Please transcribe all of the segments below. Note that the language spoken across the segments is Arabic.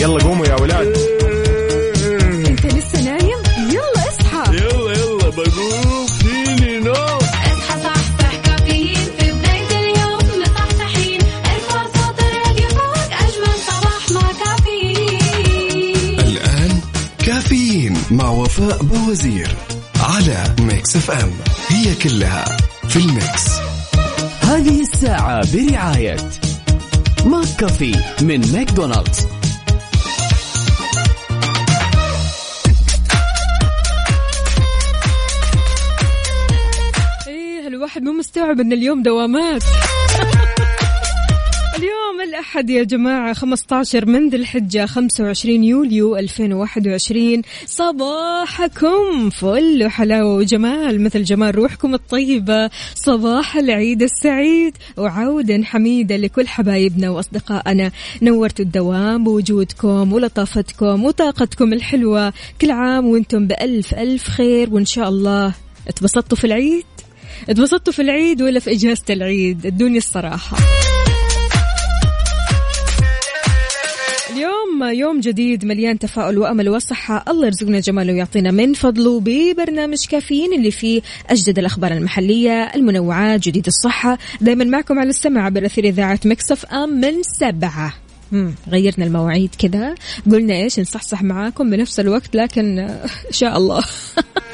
يلا قوموا يا ولاد. انت لسه نايم؟ يلا اصحى. يلا يلا بقوم فيني نوم اصحى صحصح كافيين. في بداية اليوم مصحصحين. ارفع صوت الراديو فوق أجمل صباح مع كافيين. الآن كافيين مع وفاء بوزير على Mix FM. هي كلها في ال Mix. هذه الساعة برعاية McCafé من ماكدونالدز. مستوعب إن اليوم دوامات. اليوم الأحد يا جماعة 15 من ذي الحجة 25 يوليو 2021 صباحكم فل وحلاوة وجمال مثل جمال روحكم الطيبة. صباح العيد السعيد وعودا حميدا لكل حبايبنا وأصدقائنا. نورتوا الدوام بوجودكم ولطافتكم وطاقتكم الحلوة. كل عام وأنتم بألف ألف خير وإن شاء الله اتبسطتوا في العيد. اتبسطتوا في العيد ولا في إجازة العيد؟ ادوني الصراحة. اليوم يوم جديد مليان تفاؤل وأمل وصحة. الله يرزقنا جماله ويعطينا من فضله ببرنامج كافيين اللي فيه أجدد الأخبار المحلية المنوعات جديد الصحة. دائما معكم على السمع عبر أثير إذاعة مكسف أم من سبعة. مم. غيرنا المواعيد كذا قلنا إيش؟ نصحصح معاكم بنفس الوقت لكن إن شاء الله.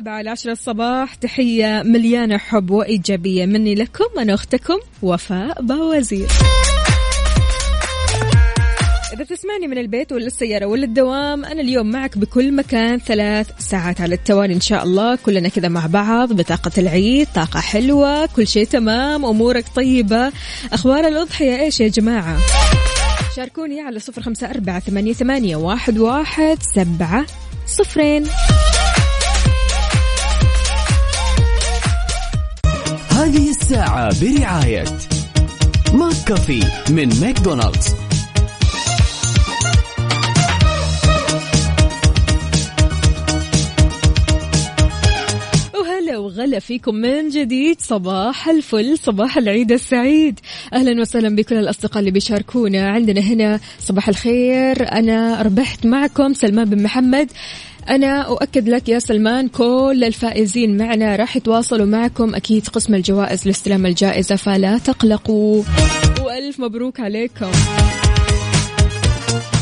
سبعة لعشرة الصباح. تحية مليانة حب وإيجابية مني لكم أنا أختكم وفاء باوزير إذا تسمعني من البيت ولا السيارة ولا الدوام أنا اليوم معك بكل مكان ثلاث ساعات على التوالي إن شاء الله. كلنا كذا مع بعض بطاقة العيد طاقة حلوة كل شيء تمام أمورك طيبة. أخبار الأضحية إيش يا جماعة؟ شاركوني على صفر خمسة أربعة ثمانية واحد, واحد سبعة صفرين. هذه الساعة برعاية McCafé من ماكدونالدز. وغلا فيكم من جديد. صباح الفل صباح العيد السعيد. أهلا وسهلا بكل الأصدقاء اللي بيشاركونا. عندنا هنا صباح الخير. أنا ربحت معكم سلمان بن محمد. أنا أؤكد لك يا سلمان كل الفائزين معنا راح يتواصلوا معكم أكيد قسم الجوائز لاستلام الجائزة فلا تقلقوا. وألف مبروك عليكم.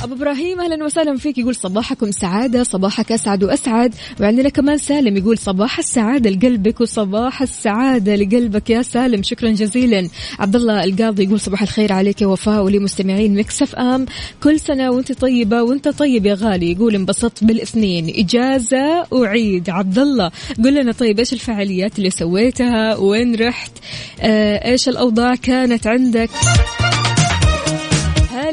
أبو إبراهيم أهلا وسهلا فيك. يقول صباحكم سعادة صباحك أسعد وأسعد. وعندنا كمان سالم يقول صباح السعادة لقلبك وصباح السعادة لقلبك يا سالم. شكرا جزيلا. عبد الله القاضي يقول صباح الخير عليك يا وفاء ولمستمعين مكسف ام. كل سنة وأنت طيبة وأنت طيب يا غالي. يقول انبسطت بالاثنين. إجازة وعيد. عبد الله قل لنا طيب إيش الفعاليات اللي سويتها؟ وين رحت؟ آه إيش الأوضاع كانت عندك؟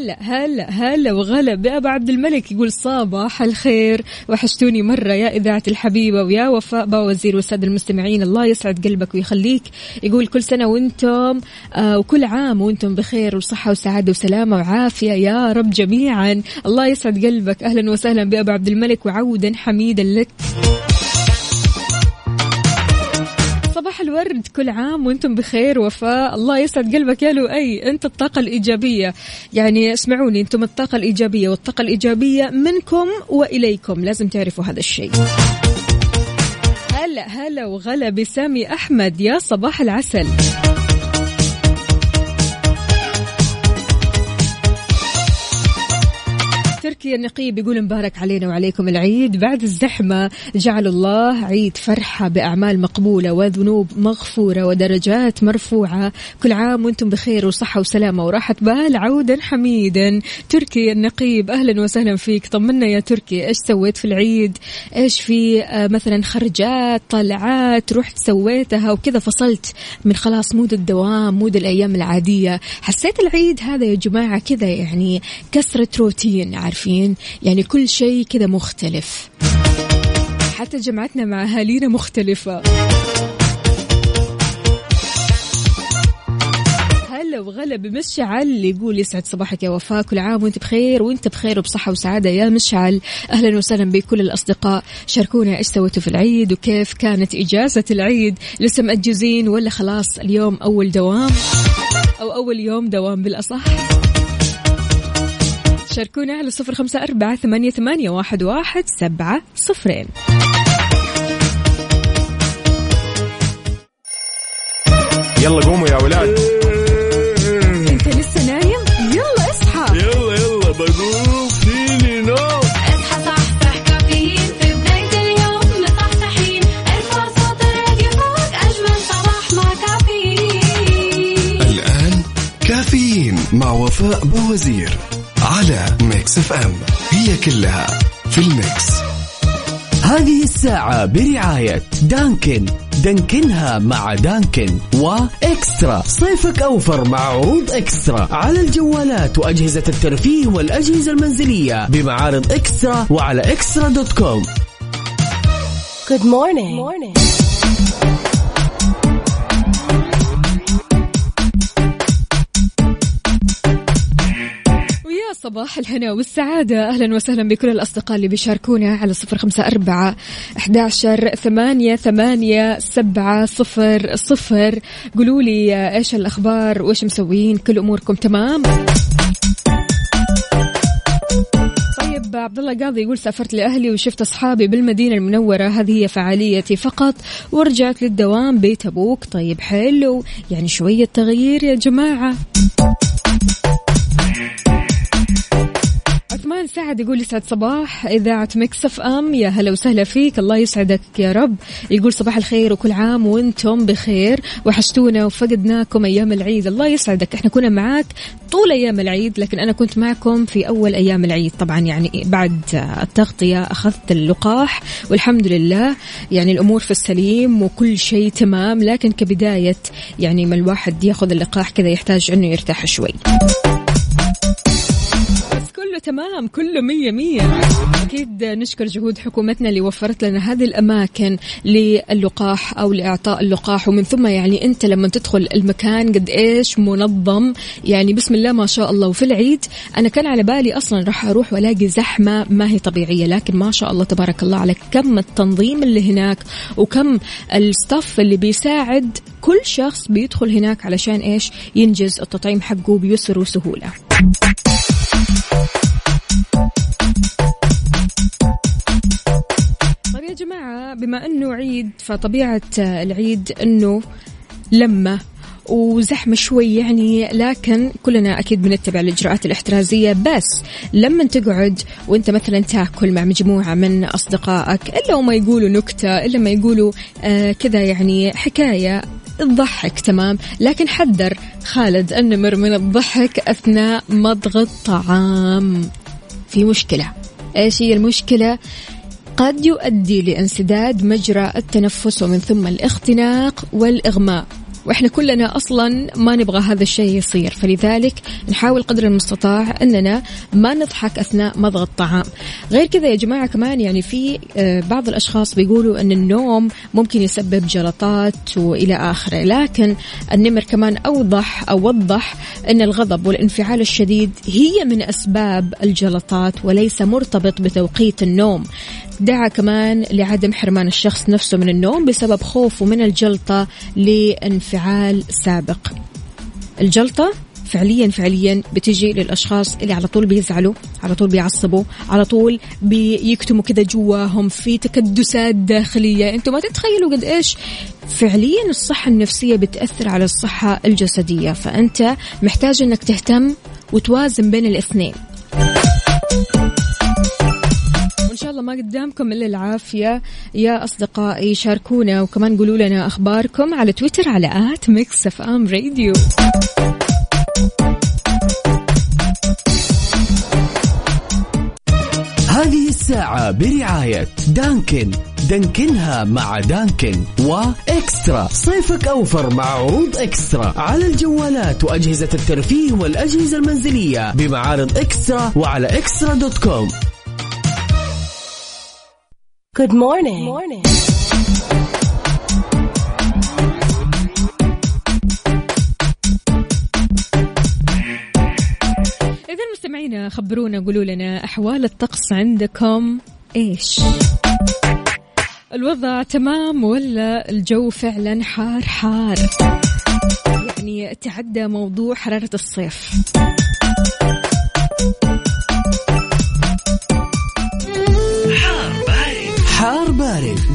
هلا هلا هلا وغلا بأبو عبد الملك يقول صباح الخير. وحشتوني مرة يا إذاعة الحبيبة ويا وفاء باوزير والسادة المستمعين. الله يسعد قلبك ويخليك. يقول كل سنة وأنتم آه وكل عام وأنتم بخير وصحة وسعادة وسلامة وعافية يا رب جميعا. الله يسعد قلبك. أهلا وسهلا بأبو عبد الملك وعودا حميدا لك. صباح الورد كل عام وأنتم بخير وفاء. الله يسعد قلبك يا لؤي. انت الطاقة الإيجابية. يعني اسمعوني أنتم الطاقة الإيجابية والطاقة الإيجابية منكم وإليكم. لازم تعرفوا هذا الشيء. هلا هلا وغلا بسامي أحمد. يا صباح العسل. تركي النقيب يقول مبارك علينا وعليكم العيد. بعد الزحمة جعل الله عيد فرحة بأعمال مقبولة وذنوب مغفورة ودرجات مرفوعة. كل عام وأنتم بخير وصحة وسلامة وراحة بال. عودا حميدا. تركي النقيب أهلا وسهلا فيك. طمنا يا تركي إيش سويت في العيد؟ إيش في آه، مثلا خرجات طلعات رحت سويتها وكذا فصلت من خلاص mood الدوام mood الأيام العادية. حسيت العيد هذا يا جماعة كذا يعني كسرة روتين عارفين؟ يعني كل شيء كذا مختلف. حتى جمعتنا مع أهالينا مختلفة. هلا وغلا بمشعل يقول يسعد صباحك يا وفاء كل عام وانت بخير وانت بخير وبصحة وسعادة يا مشعل. أهلا وسهلا بكل الأصدقاء. شاركونا إيش سويتوا في العيد وكيف كانت إجازة العيد. لسه مأجزين ولا خلاص اليوم أول دوام أو أول يوم دوام بالأصح؟ شاركونا على صفر خمسة أربعة ثمانية, ثمانية واحد, واحد سبعة صفرين. يلا قوموا يا ولاد. أنت لسه نايم؟ يلا اصحى. يلا يلا بقوم فيني نوم. اصحى صحصح كافيين. في بداية اليوم مصحصحين. ارفع صوت الراديو فوق أجمل صباح مع كافيين. الآن كافيين مع وفاء بوزير على Mix FM. هي كلها في ال Mix. هذه الساعة برعاية دانكن. دانكنها مع دانكن وإكسترا. صيفك أوفر مع عروض إكسترا. على الجوالات وأجهزة الترفيه والأجهزة المنزلية بمعارض إكسترا وعلى إكسترا دوت كوم. Good morning. morning. صباح الهنا والسعادة. أهلا وسهلا بكل الأصدقاء اللي بيشاركونا على صفر خمسة أربعة أحداشر ثمانية, ثمانية سبعة صفر صفر. قولوا لي إيش الأخبار؟ وإيش مسوين؟ كل أموركم تمام؟ طيب عبد الله قاضي يقول سافرت لأهلي وشفت أصحابي بالمدينة المنورة. هذه هي فعاليتي فقط ورجعت للدوام بيت أبوك. طيب حلو. يعني شوية تغيير يا جماعة. عثمان سعد يقول يسعد صباح. إذاعة Mix FM يا هلا وسهلا فيك. الله يسعدك يا رب. يقول صباح الخير وكل عام وأنتم بخير. وحشتونا وفقدناكم أيام العيد. الله يسعدك. إحنا كنا معاك طول أيام العيد لكن أنا كنت معكم في أول أيام العيد. طبعا يعني بعد التغطية أخذت اللقاح والحمد لله. يعني الأمور في السليم وكل شيء تمام لكن كبداية يعني ما الواحد ياخذ اللقاح كذا يحتاج أنه يرتاح شوي. تمام كله مية مية. أكيد نشكر جهود حكومتنا اللي وفرت لنا هذه الأماكن للقاح أو لإعطاء اللقاح ومن ثم يعني أنت لما تدخل المكان قد إيش منظم. يعني بسم الله ما شاء الله وفي العيد أنا كان على بالي أصلا راح أروح وألاقي زحمة ما هي طبيعية لكن ما شاء الله تبارك الله على كم التنظيم اللي هناك وكم الستاف اللي بيساعد كل شخص بيدخل هناك علشان إيش؟ ينجز التطعيم حقه بيسر وسهولة. بما أنه عيد فطبيعة العيد أنه لمة وزحمة شوي يعني لكن كلنا أكيد بنتبع الإجراءات الاحترازية. بس لما تقعد وأنت مثلا تاكل مع مجموعة من أصدقائك إلا وما يقولوا نكتة إلا ما يقولوا آه كذا يعني حكاية تضحك تمام. لكن حذر خالد النمر من الضحك أثناء مضغ الطعام. في مشكلة. إيش هي المشكلة؟ قد يؤدي لانسداد مجرى التنفس ومن ثم الاختناق والإغماء. وإحنا كلنا أصلا ما نبغى هذا الشيء يصير. فلذلك نحاول قدر المستطاع أننا ما نضحك أثناء مضغ الطعام. غير كذا يا جماعة كمان يعني في آه، بعض الأشخاص بيقولوا أن النوم ممكن يسبب جلطات وإلى آخره. لكن النمر كمان أوضح أو وضح أن الغضب والانفعال الشديد هي من أسباب الجلطات وليس مرتبط بتوقيت النوم. دعا كمان لعدم حرمان الشخص نفسه من النوم بسبب خوفه من الجلطة لانفعال سابق. الجلطة فعليا فعليا بتجي للأشخاص اللي على طول بيزعلوا على طول بيعصبوا على طول بيكتموا كذا جواهم في تكدسات داخلية. أنتم ما تتخيلوا قد إيش فعليا الصحة النفسية بتأثر على الصحة الجسدية. فأنت محتاج إنك تهتم وتوازن بين الاثنين. ما قدامكم إلا العافية. يا أصدقائي شاركونا وكمان قولوا لنا أخباركم على تويتر على at Mix FM Radio. هذه الساعة برعاية دانكن. دانكنها مع دانكن وإكسترا. صيفك أوفر مع عروض إكسترا. على الجوالات وأجهزة الترفيه والأجهزة المنزلية بمعارض إكسترا وعلى إكسترا دوت كوم. Good morning. morning. إذا مستمعينا خبرونا قولوا لنا أحوال الطقس عندكم إيش الوضع تمام ولا الجو فعلا حار حار يعني تعدى موضوع حرارة الصيف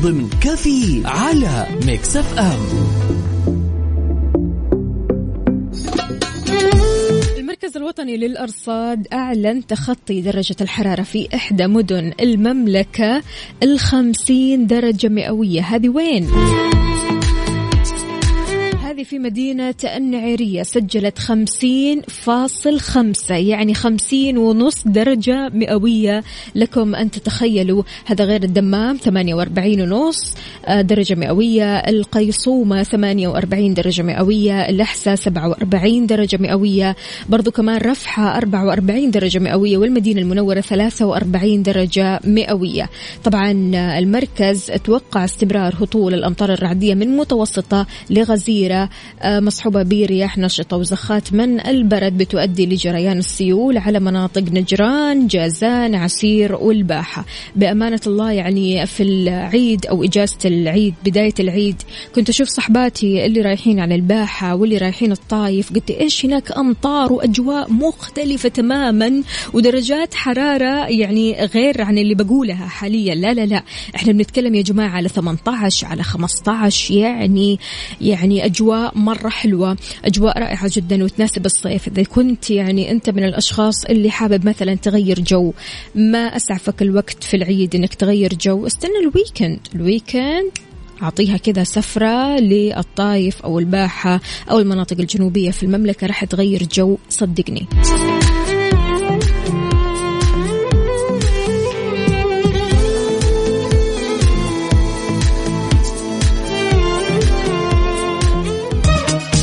ضمن كافيين على Mix FM المركز الوطني للأرصاد أعلن تخطي درجة الحرارة في إحدى مدن المملكة الخمسين درجة مئوية هذه وين؟ في مدينة النعيرية سجلت خمسين فاصل خمسة يعني خمسين ونص درجة مئوية لكم أن تتخيلوا. هذا غير الدمام ثمانية وأربعين ونص آه، درجة مئوية. القيصومة ثمانية وأربعين درجة مئوية. الأحساء سبعة وأربعين درجة مئوية. برضو كمان رفحة أربعة وأربعين درجة مئوية. والمدينة المنورة ثلاثة وأربعين درجة مئوية. طبعا آه، المركز توقع استمرار هطول الأمطار الرعدية من متوسطة لغزيرة. مصحوبة برياح نشطة وزخات من البرد بتؤدي لجريان السيول على مناطق نجران جازان عسير والباحة. بأمانة الله يعني في العيد أو إجازة العيد بداية العيد كنت أشوف صحباتي اللي رايحين على الباحة واللي رايحين الطايف. قلت إيش هناك؟ أمطار وأجواء مختلفة تماما ودرجات حرارة يعني غير عن اللي بقولها حاليا. لا لا لا. إحنا بنتكلم يا جماعة على 18 على 15 يعني يعني أجواء مرة حلوة أجواء رائعة جدا وتناسب الصيف. إذا كنت يعني أنت من الأشخاص اللي حابب مثلا تغير جو ما أسعفك الوقت في العيد إنك تغير جو؟ استنى ال weekend. ال weekend أعطيها كذا سفرة للطايف أو الباحة أو المناطق الجنوبية في المملكة راح تغير جو. صدقني.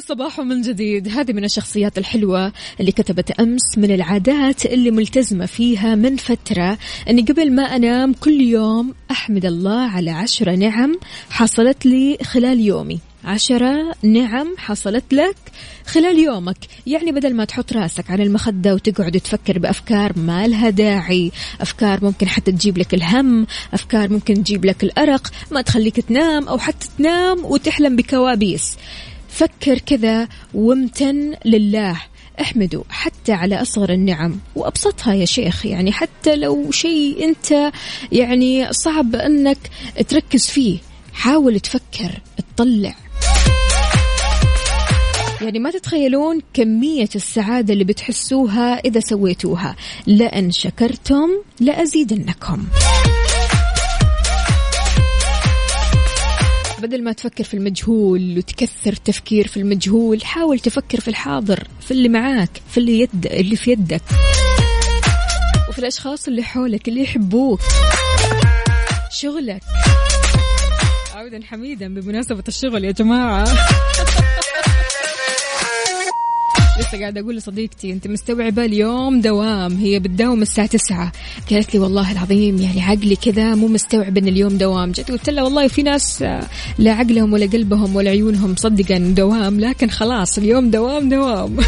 صباح صباح من جديد. هذه من الشخصيات الحلوة اللي كتبت أمس من العادات اللي ملتزمة فيها من فترة. أني قبل ما أنام كل يوم أحمد الله على عشرة نعم حصلت لي خلال يومي. عشرة نعم حصلت لك خلال يومك. يعني بدل ما تحط راسك على المخدة وتقعد تفكر بأفكار ما لها داعي أفكار ممكن حتى تجيب لك الهم أفكار ممكن تجيب لك الأرق ما تخليك تنام أو حتى تنام وتحلم بكوابيس. فكر كذا وامتن لله. احمدوا حتى على أصغر النعم. وأبسطها يا شيخ يعني حتى لو شيء أنت يعني صعب أنك تركز فيه حاول تفكر تطلع. يعني ما تتخيلون كمية السعادة اللي بتحسوها إذا سويتوها. لأن شكرتم لأزيدنكم. بدل ما تفكر في المجهول وتكثر تفكير في المجهول حاول تفكر في الحاضر في اللي معاك في اللي يد اللي في يدك. وفي الأشخاص اللي حولك اللي يحبوك. شغلك. عودا حميدا بمناسبة الشغل يا جماعة. لسه قاعدة أقول لصديقتي أنت مستوعبة اليوم دوام هي بتداوم الساعة تسعة. قالت لي والله العظيم يعني عقلي كذا مو مستوعب أن اليوم دوام. جت قلت لها والله في ناس آه، لا عقلهم ولا قلبهم ولا عيونهم أنه دوام لكن خلاص اليوم دوام دوام.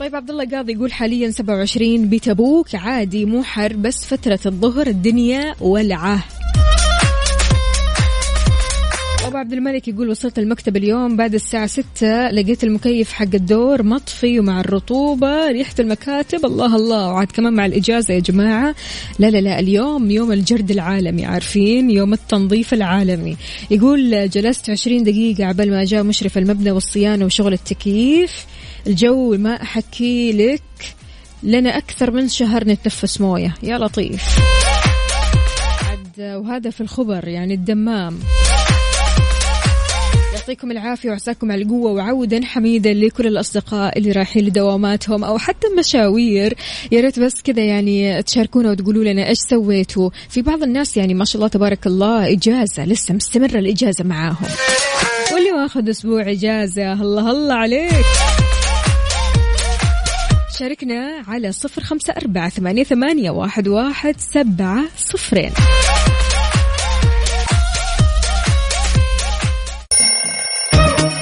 طيب عبد الله قاضي يقول حاليا 27 بتبوك عادي مو حر بس فترة الظهر الدنيا ولعة. أبو عبد الملك يقول وصلت المكتب اليوم بعد الساعة ستة لقيت المكيف حق الدور مطفي ومع الرطوبة ريحة المكاتب الله الله. وعاد كمان مع الإجازة يا جماعة. لا لا لا اليوم يوم الجرد العالمي عارفين؟ يوم التنظيف العالمي. يقول جلست عشرين دقيقة عبال ما جاء مشرف المبنى والصيانة وشغل التكييف. الجو ما أحكي لك لنا أكثر من شهر نتنفس موية. يا لطيف. وهذا في الخبر يعني الدمام. يعطيكم العافية وعساكم على القوة وعودا حميدا لكل الأصدقاء اللي رايحين لدواماتهم أو حتى مشاوير. يا ريت بس كذا يعني تشاركونا وتقولوا لنا إيش سويتوا. في بعض الناس يعني ما شاء الله تبارك الله إجازة لسه مستمرة الإجازة معاهم. واللي واخذ أسبوع إجازة الله الله عليك. شاركنا على صفر خمسة أربعة ثمانية, ثمانية واحد, واحد سبعة صفرين.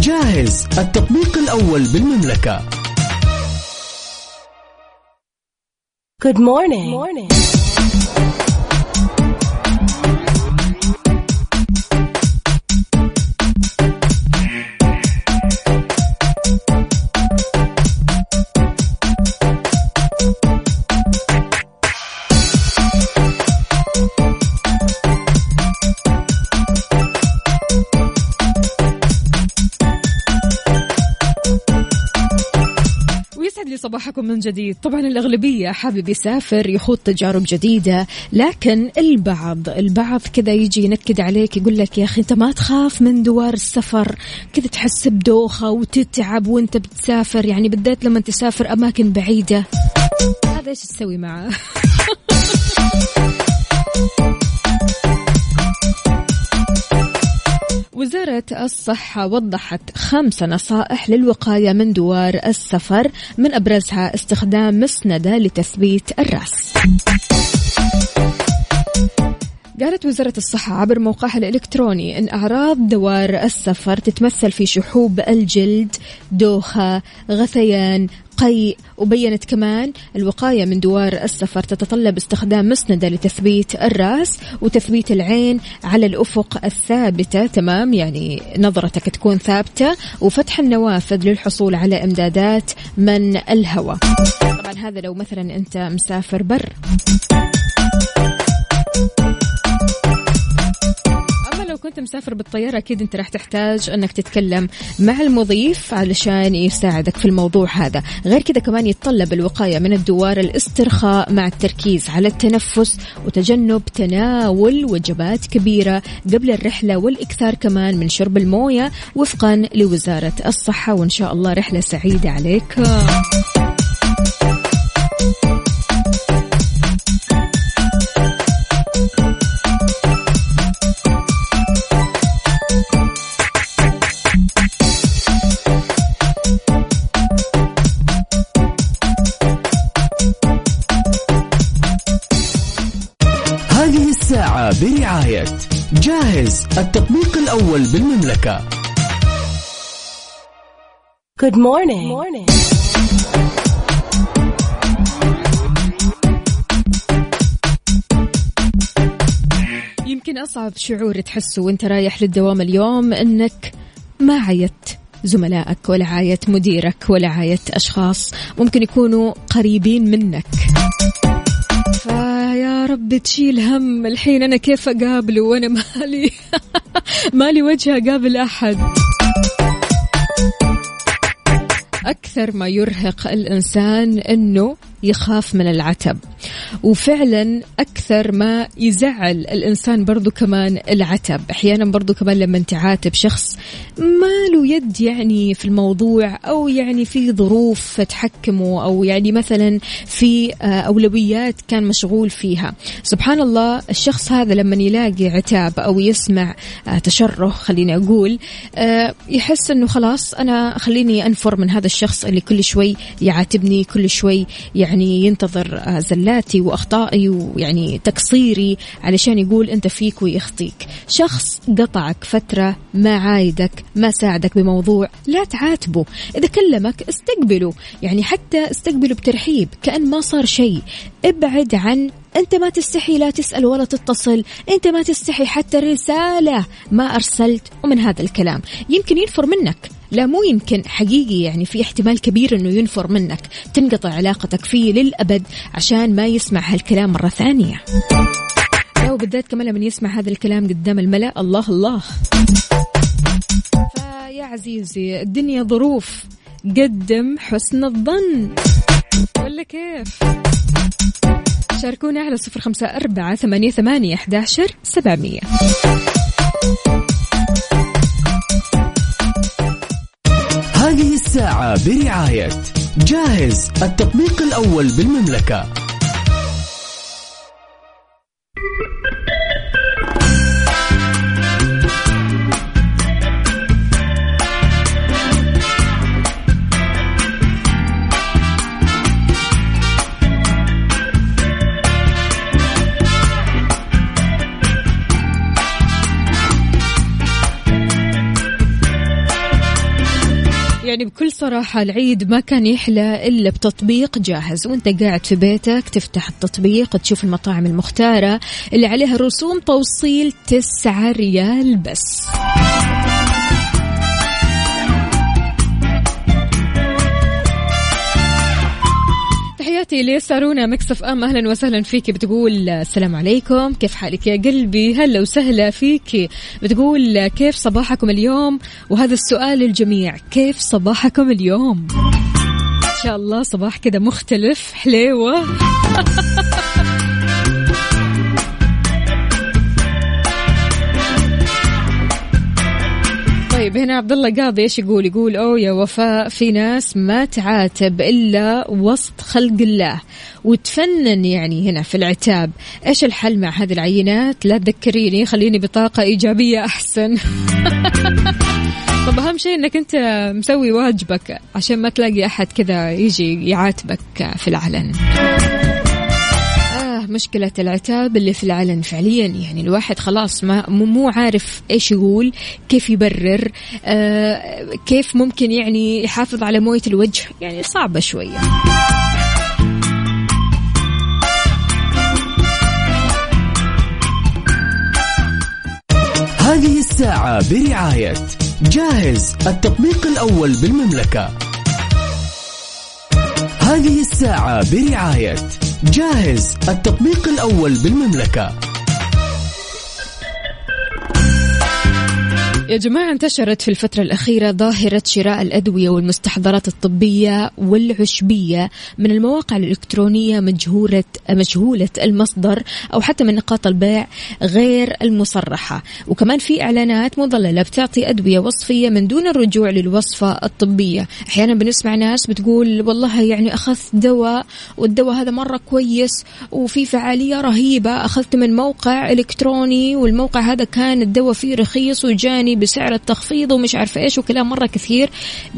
جاهز التطبيق الأول بالمملكة Good morning. morning. صباحكم من جديد. طبعا الأغلبية حابب يسافر يخوض تجارب جديدة لكن البعض البعض كذا يجي ينكد عليك يقول لك يا أخي أنت ما تخاف من دوار السفر. كذا تحس بدوخة وتتعب وأنت بتسافر. يعني بالذات لما تسافر أماكن بعيدة. هذا إيش تسوي معاه وزارة الصحة وضحت خمس نصائح للوقاية من دوار السفر من أبرزها استخدام مسندة لتثبيت الرأس. قالت وزارة الصحة عبر موقعها الإلكتروني أن أعراض دوار السفر تتمثل في شحوب الجلد دوخة غثيان قيء وبينت كمان الوقاية من دوار السفر تتطلب استخدام مسندة لتثبيت الرأس وتثبيت العين على الأفق الثابتة. تمام؟ يعني نظرتك تكون ثابتة وفتح النوافذ للحصول على إمدادات من الهواء. طبعا هذا لو مثلا أنت مسافر بر. كنت مسافر بالطيارة أكيد أنت راح تحتاج أنك تتكلم مع المضيف علشان يساعدك في الموضوع هذا. غير كذا كمان يتطلب الوقاية من الدوار الاسترخاء مع التركيز على التنفس وتجنب تناول وجبات كبيرة قبل الرحلة والإكثار كمان من شرب الموية وفقا لوزارة الصحة. وإن شاء الله رحلة سعيدة عليك. جاهز التطبيق الأول بالمملكة Good morning. morning. يمكن أصعب شعور تحسه وأنت رايح للدوام اليوم أنك ما عيت زملائك ولا عايت مديرك ولا عايت أشخاص ممكن يكونوا قريبين منك رب تشيل هم. الحين أنا كيف أقابله وأنا مالي؟ مالي وجه أقابل أحد. أكثر ما يرهق الإنسان أنه يخاف من العتب. وفعلا أكثر ما يزعل الإنسان برضو كمان العتب. أحيانا برضو كمان لما تعاتب شخص ما له يد يعني في الموضوع أو يعني في ظروف تحكمه أو يعني مثلا في آه، أولويات كان مشغول فيها. سبحان الله الشخص هذا لما يلاقي عتاب أو يسمع آه، تشره خليني أقول آه، يحس أنه خلاص أنا خليني أنفر من هذا الشخص اللي كل شوي يعاتبني كل شوي يعني ينتظر آه، زلاتي وأخطائي ويعني تقصيري علشان يقول أنت فيك ويخطيك. شخص قطعك فترة ما عايدك ما ساعدك بموضوع لا تعاتبه. إذا كلمك استقبله. يعني حتى استقبله بترحيب كأن ما صار شيء. ابعد عن أنت ما تستحي لا تسأل ولا تتصل. أنت ما تستحي حتى رسالة ما أرسلت. ومن هذا الكلام. يمكن ينفر منك. لا مو يمكن حقيقي يعني في احتمال كبير إنه ينفر منك تنقطع علاقتك فيه للأبد عشان ما يسمع هالكلام مرة ثانية. لا وبالذات كمان لما يسمع هذا الكلام قدام الملأ الله الله. فيا عزيزي الدنيا ظروف. قدم حسن الظن. ولا كيف؟ شاركونا على صفر خمسة أربعة ثمانية ثمانية أحداشر سبعمية. الساعة برعاية جاهز التطبيق الأول بالمملكة. يعني بكل صراحة العيد ما كان يحلى إلا بتطبيق جاهز. وأنت قاعد في بيتك تفتح التطبيق تشوف المطاعم المختارة اللي عليها رسوم توصيل تسعة ريال بس. تحياتي لسارونا Mix FM. أهلا وسهلا فيك بتقول السلام عليكم. كيف حالك يا قلبي؟ هلا وسهلا فيك بتقول كيف صباحكم اليوم؟ وهذا السؤال للجميع كيف صباحكم اليوم؟ إن شاء الله صباح كذا مختلف حليوة. عبد الله قاضي إيش يقول؟ يقول أوه يا وفاء في ناس ما تعاتب إلا وسط خلق الله وتفنن يعني هنا في العتاب، إيش الحل مع هذه العينات؟ لا تذكريني خليني بطاقة إيجابية أحسن. طب أهم شيء إنك أنت مسوي واجبك عشان ما تلاقي أحد كذا يجي يعاتبك في العلن. مشكلة العتاب اللي في العلن فعليا. يعني الواحد خلاص ما مو عارف إيش يقول كيف يبرر آه كيف ممكن يعني يحافظ على موية الوجه. يعني صعبة شوية. هذه الساعة برعاية جاهز التطبيق الأول بالمملكة. هذه الساعة برعاية جاهز. التطبيق الأول بالمملكة. يا جماعة انتشرت في الفترة الأخيرة ظاهرة شراء الأدوية والمستحضرات الطبية والعشبية من المواقع الإلكترونية مجهولة مجهولة المصدر أو حتى من نقاط البيع غير المصرحة. وكمان في إعلانات مضللة بتعطي أدوية وصفية من دون الرجوع للوصفة الطبية. أحيانا بنسمع ناس بتقول والله يعني أخذت دواء والدواء هذا مرة كويس وفي فعالية رهيبة أخذت من موقع إلكتروني والموقع هذا كان الدواء فيه رخيص وجاني بسعر التخفيض ومش عارفة إيش وكلام مرة كثير.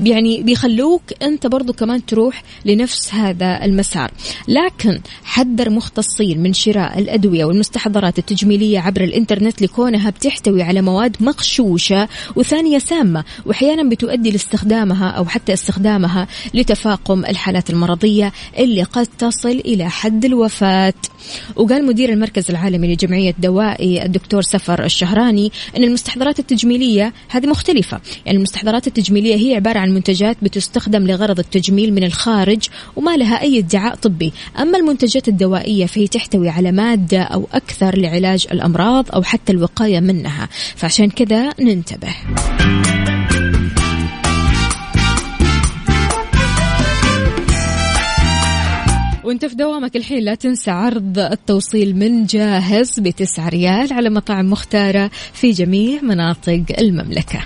يعني بيخلوك أنت برضو كمان تروح لنفس هذا المسار. لكن حذر مختصين من شراء الأدوية والمستحضرات التجميلية عبر الإنترنت لكونها بتحتوي على مواد مغشوشة وثانية سامة وأحيانا بتؤدي لاستخدامها أو حتى استخدامها لتفاقم الحالات المرضية اللي قد تصل إلى حد الوفاة. وقال مدير المركز العالمي لجمعية دوائي الدكتور سفر الشهراني أن المستحضرات التجميلية هذه مختلفة. يعني المستحضرات التجميلية هي عبارة عن منتجات بتستخدم لغرض التجميل من الخارج وما لها أي ادعاء طبي. أما المنتجات الدوائية فهي تحتوي على مادة أو أكثر لعلاج الأمراض أو حتى الوقاية منها. فعشان كذا ننتبه. وانت في دوامك الحين لا تنسى عرض التوصيل من جاهز بتسعة ريال على مطاعم مختارة في جميع مناطق المملكة.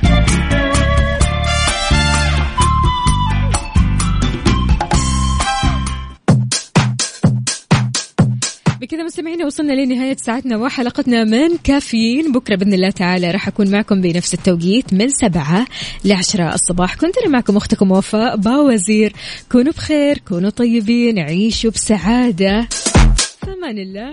بكذا مستمعينا وصلنا لنهاية ساعتنا وحلقتنا من كافيين. بكرة بإذن الله تعالى راح أكون معكم بنفس التوقيت من سبعة لعشرة الصباح. كنت أنا معكم أختكم وفاء باوزير. كونوا بخير كونوا طيبين عيشوا بسعادة. في أمان الله.